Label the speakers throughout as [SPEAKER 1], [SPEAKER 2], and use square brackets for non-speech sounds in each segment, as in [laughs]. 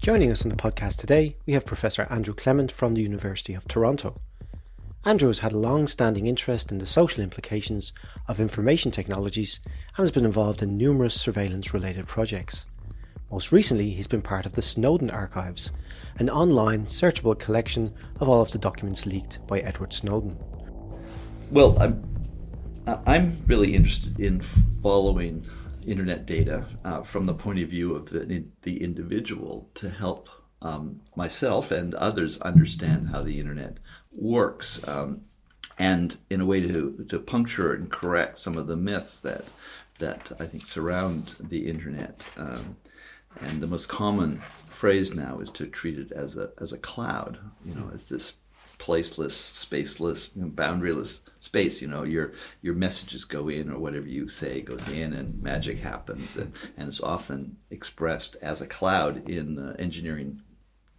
[SPEAKER 1] Joining us on the podcast today, we have Professor Andrew Clement from the University of Toronto. Andrew has had a long standing interest in the social implications of information technologies and has been involved in numerous surveillance related projects. Most recently, he's been part of the Snowden Archives, an online searchable collection of all of the documents leaked by Edward Snowden.
[SPEAKER 2] Well, I'm, I'm really interested in following internet data uh, from the point of view of the, the individual to help um, myself and others understand how the internet works um, and in a way to, to puncture and correct some of the myths that that I think surround the internet. Um, and the most common phrase now is to treat it as a as a cloud, you know, as this placeless, spaceless, you know, boundaryless space. You know, your your messages go in, or whatever you say goes in, and magic happens, and, and it's often expressed as a cloud in uh, engineering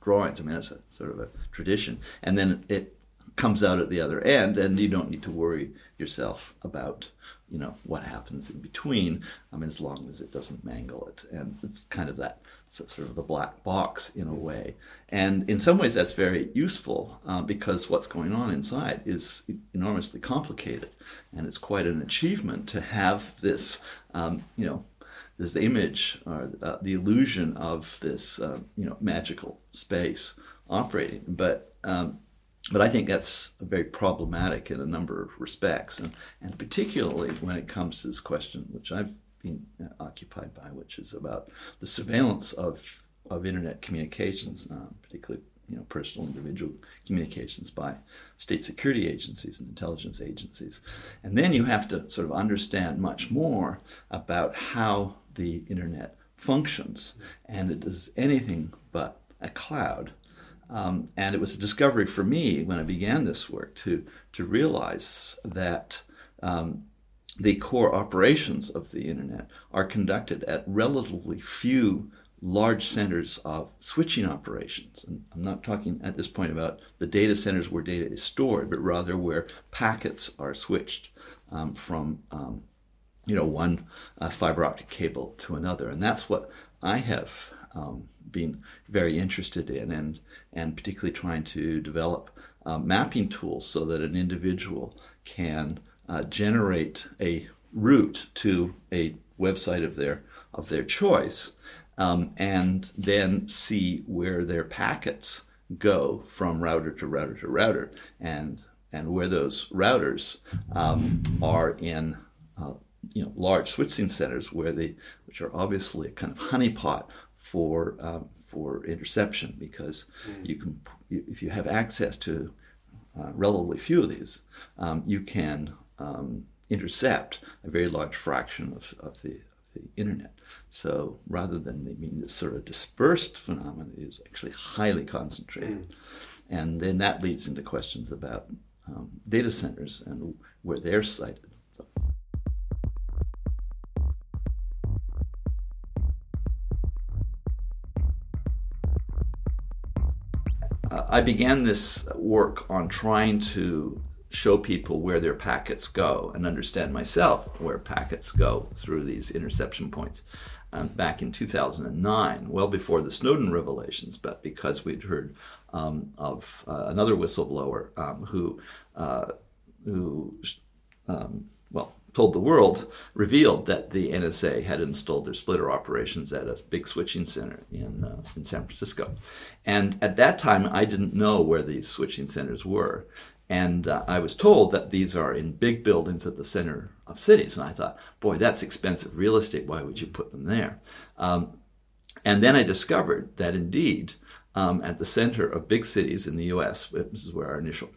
[SPEAKER 2] drawings. I mean, that's a sort of a tradition, and then it comes out at the other end, and you don't need to worry yourself about you know what happens in between. I mean, as long as it doesn't mangle it, and it's kind of that sort of the black box in a way. And in some ways, that's very useful uh, because what's going on inside is enormously complicated, and it's quite an achievement to have this, um, you know, this image or uh, the illusion of this, uh, you know, magical space operating. But um, but I think that's very problematic in a number of respects, and, and particularly when it comes to this question, which I've been uh, occupied by, which is about the surveillance of, of internet communications, uh, particularly you know, personal individual communications by state security agencies and intelligence agencies. And then you have to sort of understand much more about how the internet functions, and it is anything but a cloud. Um, and it was a discovery for me when I began this work to, to realize that um, the core operations of the internet are conducted at relatively few large centers of switching operations. And I'm not talking at this point about the data centers where data is stored, but rather where packets are switched um, from um, you know one uh, fiber optic cable to another. And that's what I have um, been very interested in, and and particularly trying to develop uh, mapping tools so that an individual can uh, generate a route to a website of their of their choice, um, and then see where their packets go from router to router to router, and and where those routers um, are in uh, you know large switching centers where they which are obviously a kind of honeypot for um, for interception because mm. you can if you have access to uh, relatively few of these, um, you can um, intercept a very large fraction of, of, the, the internet. So rather than being this sort of dispersed phenomenon, it is actually highly concentrated. Mm. And then that leads into questions about um, data centers and where they're sited. So. I began this work on trying to show people where their packets go and understand myself where packets go through these interception points. Um, back in 2009, well before the Snowden revelations, but because we'd heard um, of uh, another whistleblower um, who, uh, who um, well, told the world, revealed that the NSA had installed their splitter operations at a big switching center in, uh, in San Francisco. And at that time, I didn't know where these switching centers were. And uh, I was told that these are in big buildings at the center of cities. And I thought, boy, that's expensive real estate. Why would you put them there? Um, and then I discovered that indeed, um, at the center of big cities in the US, this is where our initial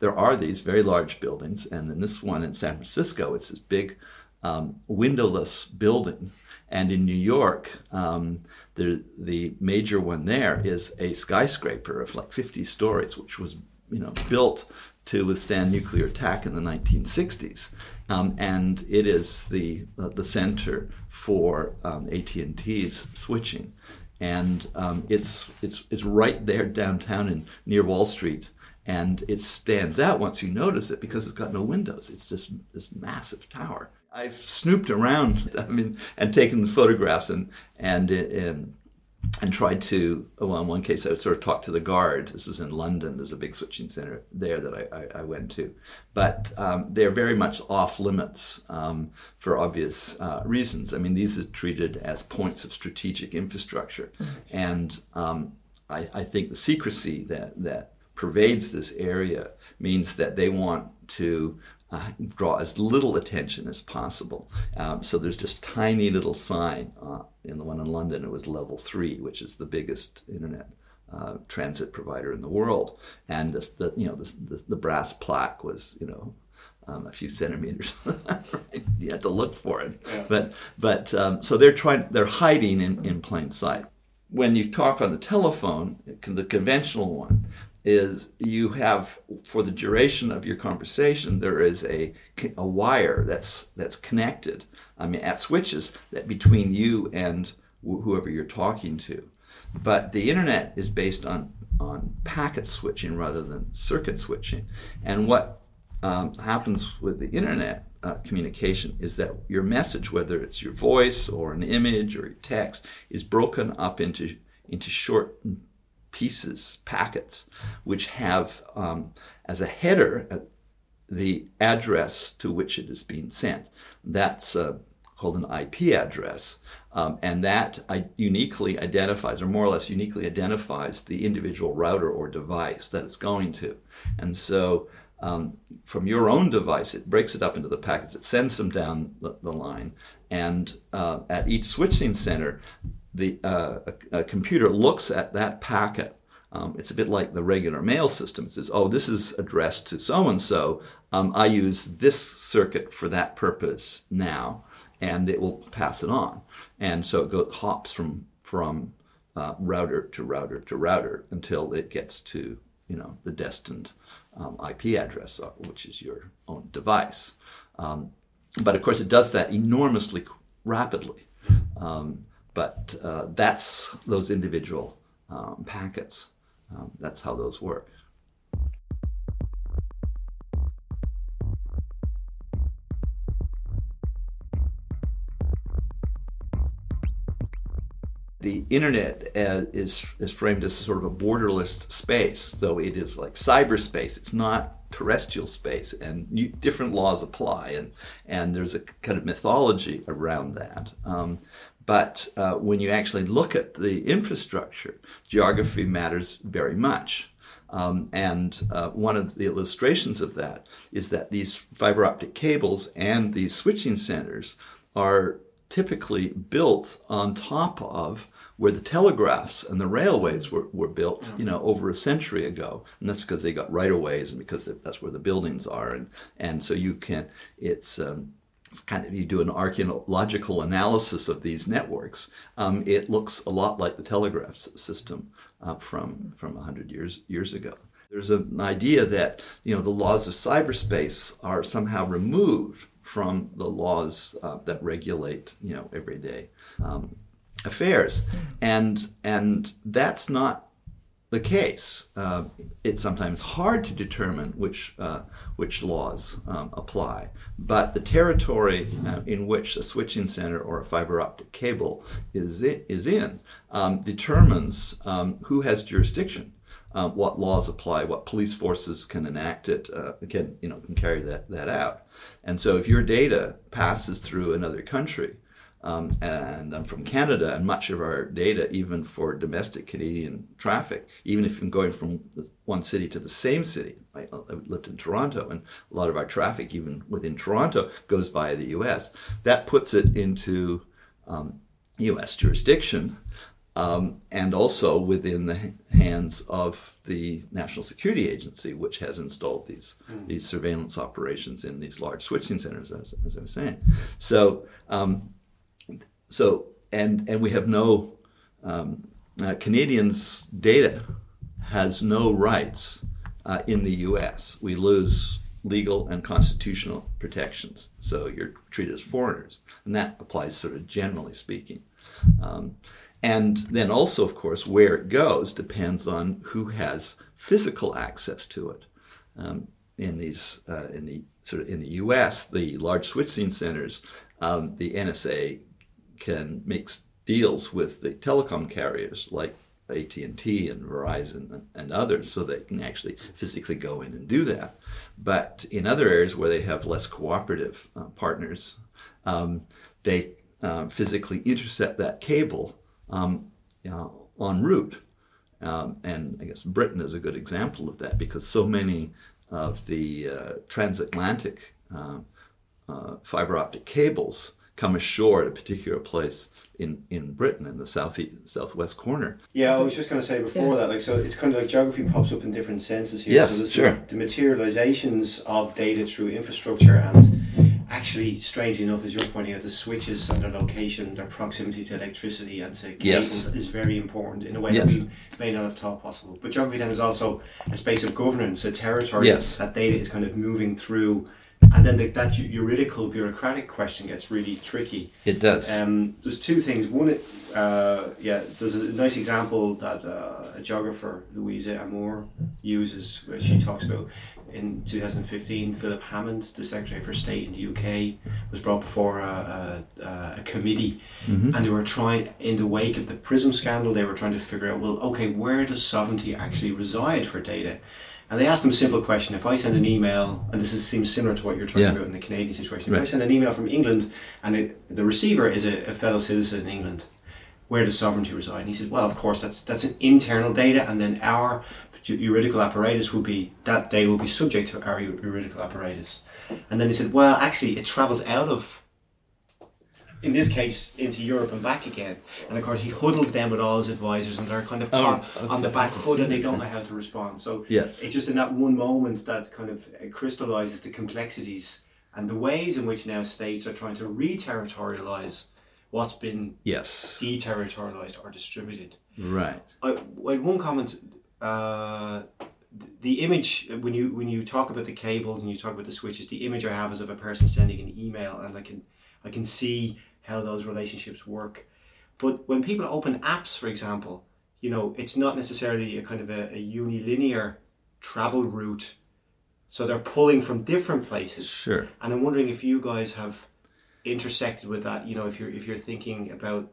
[SPEAKER 2] there are these very large buildings. And in this one in San Francisco, it's this big um, windowless building. And in New York, um, the, the major one there is a skyscraper of like 50 stories, which was you know, built to withstand nuclear attack in the 1960s, um, and it is the uh, the center for um, AT&T's switching, and um, it's it's it's right there downtown in near Wall Street, and it stands out once you notice it because it's got no windows. It's just this massive tower. I've snooped around, [laughs] I mean, and taken the photographs and and and and tried to, well, in one case, I sort of talked to the guard. This was in London. There's a big switching center there that I, I, I went to. But um, they're very much off limits um, for obvious uh, reasons. I mean, these are treated as points of strategic infrastructure. And um, I, I think the secrecy that, that pervades this area means that they want to uh, draw as little attention as possible. Um, so there's just tiny little sign uh, in the one in London. It was level three, which is the biggest internet uh, transit provider in the world, and this, the you know the, the brass plaque was you know um, a few centimeters. [laughs] you had to look for it. Yeah. But but um, so they're trying they're hiding in, in plain sight. When you talk on the telephone, the conventional one, is you have for the duration of your conversation there is a, a wire that's that's connected i mean at switches that between you and wh- whoever you're talking to. But the internet is based on on packet switching rather than circuit switching. And what um, happens with the internet uh, communication is that your message whether it's your voice or an image or text is broken up into into short pieces, packets, which have um, as a header uh, the address to which it is being sent. That's uh, called an IP address. Um, and that uniquely identifies, or more or less uniquely identifies, the individual router or device that it's going to. And so um, from your own device, it breaks it up into the packets, it sends them down the, the line, and uh, at each switching center, the uh, a, a, computer looks at that packet. Um, it's a bit like the regular mail system. It says, "Oh, this is addressed to so and so. I use this circuit for that purpose now," and it will pass it on. And so it goes hops from from uh, router to router to router until it gets to you know the destined um, IP address, uh, which is your own device. Um, but of course, it does that enormously rapidly. Um, but uh, that's those individual um, packets. Um, that's how those work. the internet uh, is is framed as sort of a borderless space, though it is like cyberspace. It's not terrestrial space, and new, different laws apply, and and there's a kind of mythology around that. Um, but uh, when you actually look at the infrastructure, geography matters very much. Um, and uh, one of the illustrations of that is that these fiber optic cables and these switching centers are typically built on top of where the telegraphs and the railways were, were built, you know, over a century ago. And that's because they got right of ways and because that's where the buildings are. And, and so you can, it's, um, it's kind of you do an archaeological analysis of these networks, um, it looks a lot like the telegraph system uh, from from hundred years years ago. There's an idea that you know the laws of cyberspace are somehow removed from the laws uh, that regulate you know everyday um, affairs, and and that's not the case. Uh, it's sometimes hard to determine which, uh, which laws um, apply, but the territory uh, in which a switching center or a fiber optic cable is, in, is in um, determines um, who has jurisdiction. Uh, what laws apply, what police forces can enact it, uh, can you know can carry that, that out, and so if your data passes through another country, um, and I'm from Canada, and much of our data, even for domestic Canadian traffic, even if I'm going from one city to the same city, I, I lived in Toronto, and a lot of our traffic, even within Toronto, goes via the US. That puts it into um, US jurisdiction. Um, and also within the hands of the National Security Agency, which has installed these mm. these surveillance operations in these large switching centers, as, as I was saying. So um, so and and we have no um, uh, Canadians' data has no rights uh, in the U.S. We lose legal and constitutional protections, so you're treated as foreigners, and that applies sort of generally speaking. Um, and then also, of course, where it goes depends on who has physical access to it. Um, in these, uh, in the sort of in the U.S., the large switching centers, um, the NSA can make deals with the telecom carriers like AT&T and Verizon and others so they can actually physically go in and do that. But in other areas where they have less cooperative uh, partners, um, they uh, physically intercept that cable um, you know, en route. Um, and I guess Britain is a good example of that because so many of the uh, transatlantic uh, uh, fiber optic cables come ashore at a particular place in, in Britain in the southeast southwest corner.
[SPEAKER 1] Yeah, I was just going to say before yeah. that, like so, it's kind of like geography pops up in different senses here.
[SPEAKER 2] Yes,
[SPEAKER 1] so
[SPEAKER 2] sure.
[SPEAKER 1] The, the materializations of data through infrastructure and actually, strangely enough, as you're pointing out, the switches and their location, their proximity to electricity and to cables
[SPEAKER 2] yes.
[SPEAKER 1] is very important in a way
[SPEAKER 2] yes.
[SPEAKER 1] that we may not have thought possible. But geography then is also a space of governance, a territory
[SPEAKER 2] yes.
[SPEAKER 1] that data is kind of moving through and then the, that juridical bureaucratic question gets really tricky.
[SPEAKER 2] It does.
[SPEAKER 1] Um, there's two things. One, uh, yeah, there's a nice example that uh, a geographer, Louisa Amoore, uses. Where she talks about in 2015, Philip Hammond, the Secretary for State in the UK, was brought before a, a, a committee, mm-hmm. and they were trying, in the wake of the PRISM scandal, they were trying to figure out, well, okay, where does sovereignty actually reside for data? And they asked them a simple question: If I send an email, and this is, seems similar to what you're talking yeah. about in the Canadian situation, if right. I send an email from England and it, the receiver is a, a, fellow citizen in England, where does sovereignty reside? And he said, Well, of course, that's that's an internal data, and then our juridical apparatus will be that data will be subject to our juridical apparatus. And then he said, Well, actually, it travels out of in this case, into Europe and back again. And of course, he huddles them with all his advisors, and they're kind of oh, caught on the back foot, and they don't know how to respond. So
[SPEAKER 2] yes.
[SPEAKER 1] it's just in that one moment that kind of crystallizes the complexities and the ways in which now states are trying to re-territorialize what's been
[SPEAKER 2] yes
[SPEAKER 1] deterritorialized or distributed.
[SPEAKER 2] Right.
[SPEAKER 1] I, I one comment. Uh, the image when you when you talk about the cables and you talk about the switches, the image I have is of a person sending an email, and I can I can see how those relationships work. But when people open apps, for example, you know, it's not necessarily a kind of a, a unilinear travel route. So they're pulling from different places.
[SPEAKER 2] Sure.
[SPEAKER 1] And I'm wondering if you guys have intersected with that. You know, if you're if you're thinking about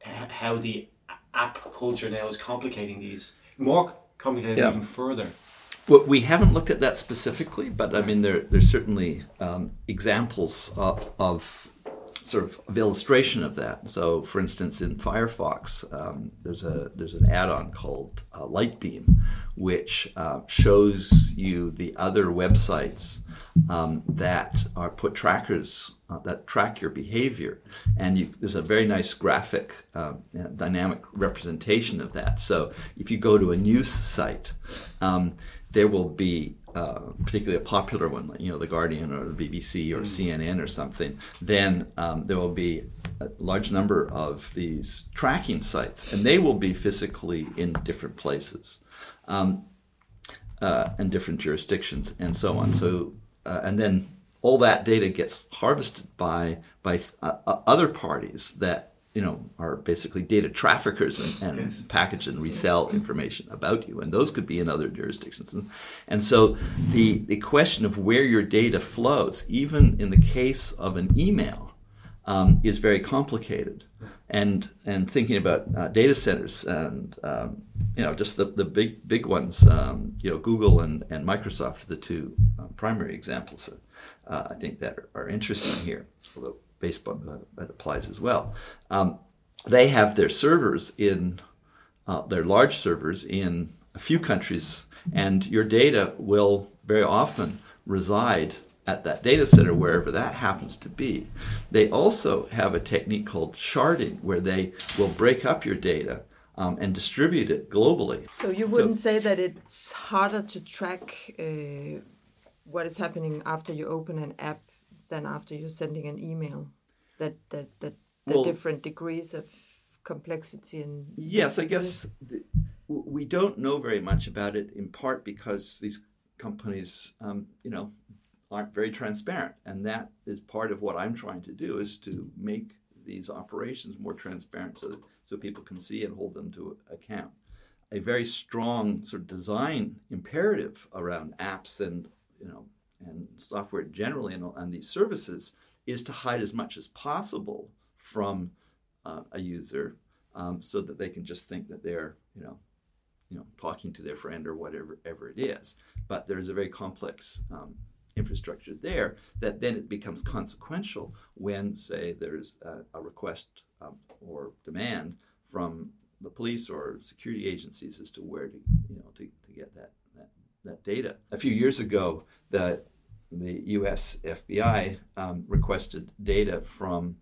[SPEAKER 1] how the app culture now is complicating these more complicated yeah. even further.
[SPEAKER 2] Well, we haven't looked at that specifically, but I mean, there there's certainly um, examples of, of sort of, illustration of that. So, for instance, in Firefox, um, there's a there's an add-on called uh, Lightbeam, which uh, shows you the other websites um, that are put trackers uh, that track your behavior, and you, there's a very nice graphic, uh, dynamic representation of that. So, if you go to a news site, um, there will be uh, particularly a popular one, like you know the Guardian or the BBC or mm. CNN or something, then um, there will be a large number of these tracking sites, and they will be physically in different places, um, uh, and different jurisdictions, and so on. So, uh, and then all that data gets harvested by by uh, other parties that you know, are basically data traffickers and, and yes. package and resell information about you, and those could be in other jurisdictions. And, and so the the question of where your data flows, even in the case of an email, um, is very complicated. And and thinking about uh, data centers and um, you know just the, the big big ones, um, you know Google and, and Microsoft are the two uh, primary examples. Uh, I think that are, are interesting here. Although Facebook uh, that applies as well. Um, they have their servers in uh, their large servers in a few countries, and your data will very often reside at that data center wherever that happens to be. They also have a technique called sharding, where they will break up your data. Um, and distribute it globally.
[SPEAKER 3] So you wouldn't so, say that it's harder to track uh, what is happening after you open an app than after you're sending an email that that that the well, different degrees of complexity and
[SPEAKER 2] yes i guess the, we don't know very much about it in part because these companies um, you know aren't very transparent. And that is part of what i'm trying to do is to make these operations more transparent so that, so people can see and hold them to account. A very strong sort of design imperative around apps and you know and software generally and, and these services is to hide as much as possible from uh, a user um, so that they can just think that they're, you know, you know, talking to their friend or whatever ever it is. But there's a very complex um, infrastructure there that then it becomes consequential when, say, there's a, a request um, or demand from the police or security agencies as to where to, you know, to, to get that, that, data. A few years ago, the, the U.S. FBI um, requested data from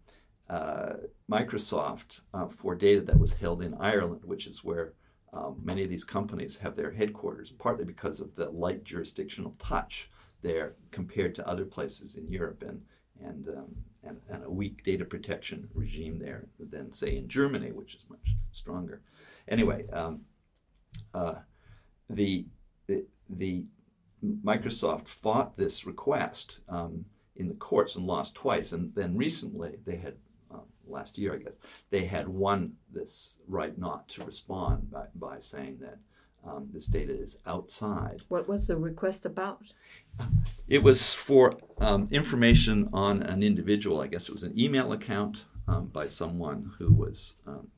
[SPEAKER 2] uh, Microsoft uh, for data that was held in Ireland, which is where um, many of these companies have their headquarters, partly because of the light jurisdictional touch there compared to other places in Europe and, and, um, and, and, a weak data protection regime there than, say, in Germany, which is much stronger. Anyway, um, uh, the, the, the, Microsoft fought this request um, in the courts and lost twice, and then recently they had last year, I guess, they had won this right not to respond by, by saying that um, this data is outside.
[SPEAKER 3] What was the request about?
[SPEAKER 2] It was for um, information on an individual. I guess it was an email account um, by someone who was um,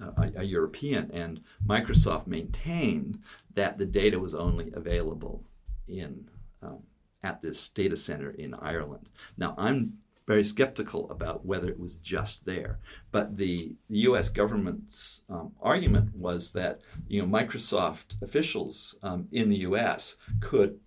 [SPEAKER 2] a, a, European, and Microsoft maintained that the data was only available in um, at this data center in Ireland. Now, I'm very skeptical about whether it was just there. But the, U.S. government's um, argument was that you know Microsoft officials um, in the U.S. could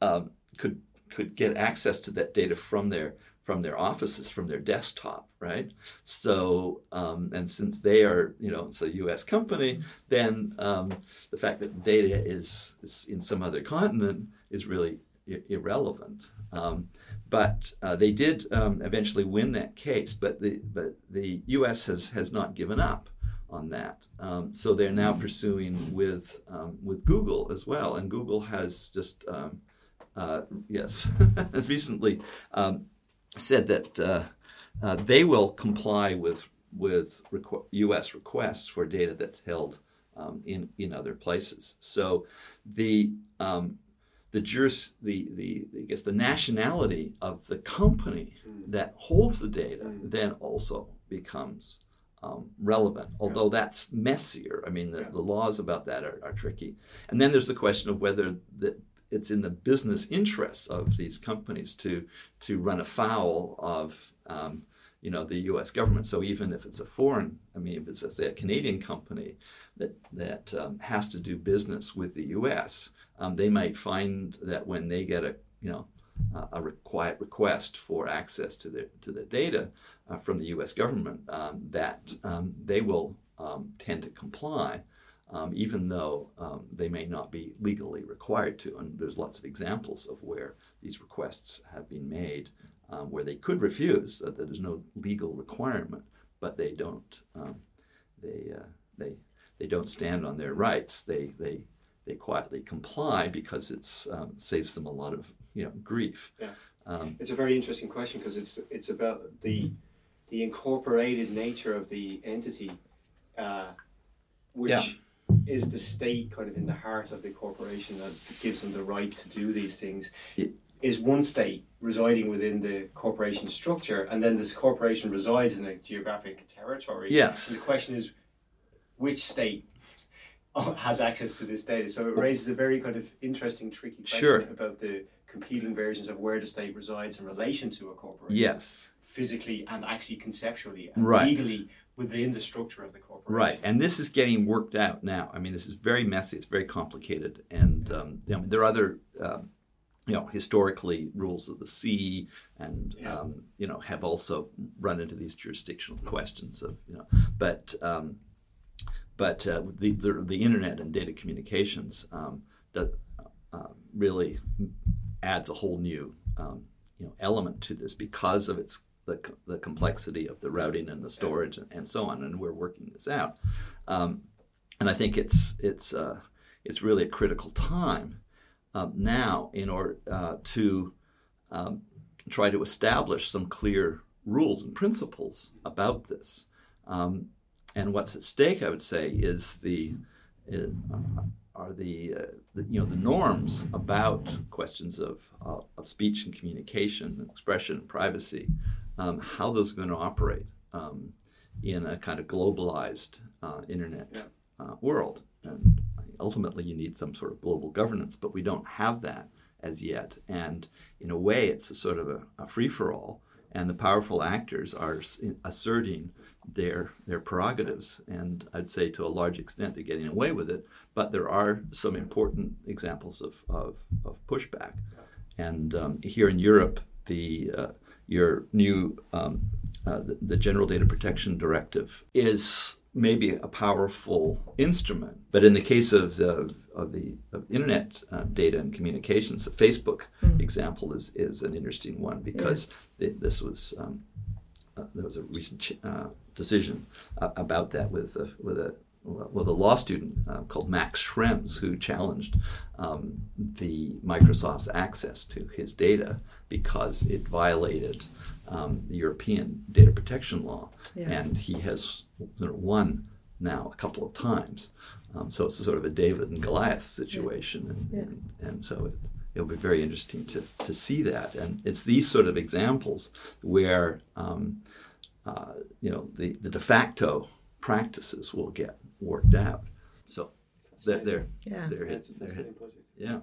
[SPEAKER 2] um, could could get access to that data from their from their offices, from their desktop, right? So, um, and since they are, you know, it's a U.S. company, then um, the fact that data is, is in some other continent is really I- irrelevant. Um, but uh, they did um, eventually win that case, but the, but the U.S. has, has not given up on that. Um, so they're now pursuing with, um, with Google as well. And Google has just, uh, yes, [laughs] recently said that uh, uh, they will comply with, with requ- U.S. requests for data that's held um, in, in other places. So the the juris, the, the I guess the nationality of the company mm. that holds the data mm. then also becomes um, relevant, although yeah. that's messier. I mean, the, yeah. the laws about that are, are, tricky. And then there's the question of whether the, it's in the business interests of these companies to to run afoul of um, you know the U.S. government. So even if it's a foreign, I mean, if it's a, say, a Canadian company that that um, has to do business with the U.S., um, they might find that when they get a you know a quiet request for access to the to the data uh, from the U.S. government, um, that um, they will um, tend to comply, um, even though um, they may not be legally required to. And there's lots of examples of where these requests have been made, where they could refuse. Uh, that there's no legal requirement, but they don't. they uh, they they don't stand on their rights. They they they quietly comply because it um, saves them a lot of you know grief.
[SPEAKER 4] Yeah. Um, it's a very interesting question because it's it's about the the incorporated nature of the entity, uh, which yeah. Is the state kind of in the heart of the corporation that gives them the right to do these things. Is one state residing within the corporation structure, and then this corporation resides in a geographic territory.
[SPEAKER 2] Yes.
[SPEAKER 4] And the question is, which state [laughs] has access to this data. So it raises a very kind of interesting, tricky question
[SPEAKER 2] sure.
[SPEAKER 4] about the competing versions of where the state resides in relation to a corporation.
[SPEAKER 2] Yes.
[SPEAKER 4] Physically and actually conceptually and
[SPEAKER 2] right.
[SPEAKER 4] legally within the structure of the corporation.
[SPEAKER 2] Right, and this is getting worked out now. I mean, this is very messy. It's very complicated, and um, you know, there are other. Um, you know, historically, rules of the sea, and yeah. um, you know, have also run into these jurisdictional questions of you know, but um, but uh, the, the, the internet and data communications um, that uh, really adds a whole new um, you know element to this because of its the, the complexity of the routing and the storage and, and so on. And we're working this out. Um, and I think it's it's uh, it's really a critical time um, now in order uh, to um, try to establish some clear rules and principles about this. Um, and what's at stake, I would say, is the uh, are the, uh, the, you know the norms about questions of uh, of speech and communication, and expression, and privacy, um, how those are going to operate. Um, in a kind of globalized uh, internet uh, world. And ultimately, you need some sort of global governance, but we don't have that as yet. And in a way, it's a sort of a, a free for all. And the powerful actors are asserting their their prerogatives, and I'd say to a large extent they're getting away with it. But there are some important examples of, of, of pushback. And um, here in Europe, the uh, your new um, uh, the, the General Data Protection Directive is maybe a powerful instrument, but in the case of the of the of internet uh, data and communications, the Facebook example is is an interesting one because it, this was. Um, uh, there was a recent ch- uh, decision uh, about that with a, with a with a law student uh, called Max Schrems who challenged um, the Microsoft's access to his data because it violated um, the European data protection law,
[SPEAKER 3] Yeah.
[SPEAKER 2] and he has won now a couple of times. Um, so it's a sort of a David and Goliath situation, and,
[SPEAKER 3] Yeah.
[SPEAKER 2] and, and so it's, it'll be very interesting to, to see that. And it's these sort of examples where um, uh, you know the, the de facto practices will get worked out. So they're, they're,
[SPEAKER 3] Yeah.
[SPEAKER 2] they're,
[SPEAKER 4] Yeah, a
[SPEAKER 2] they're, yeah.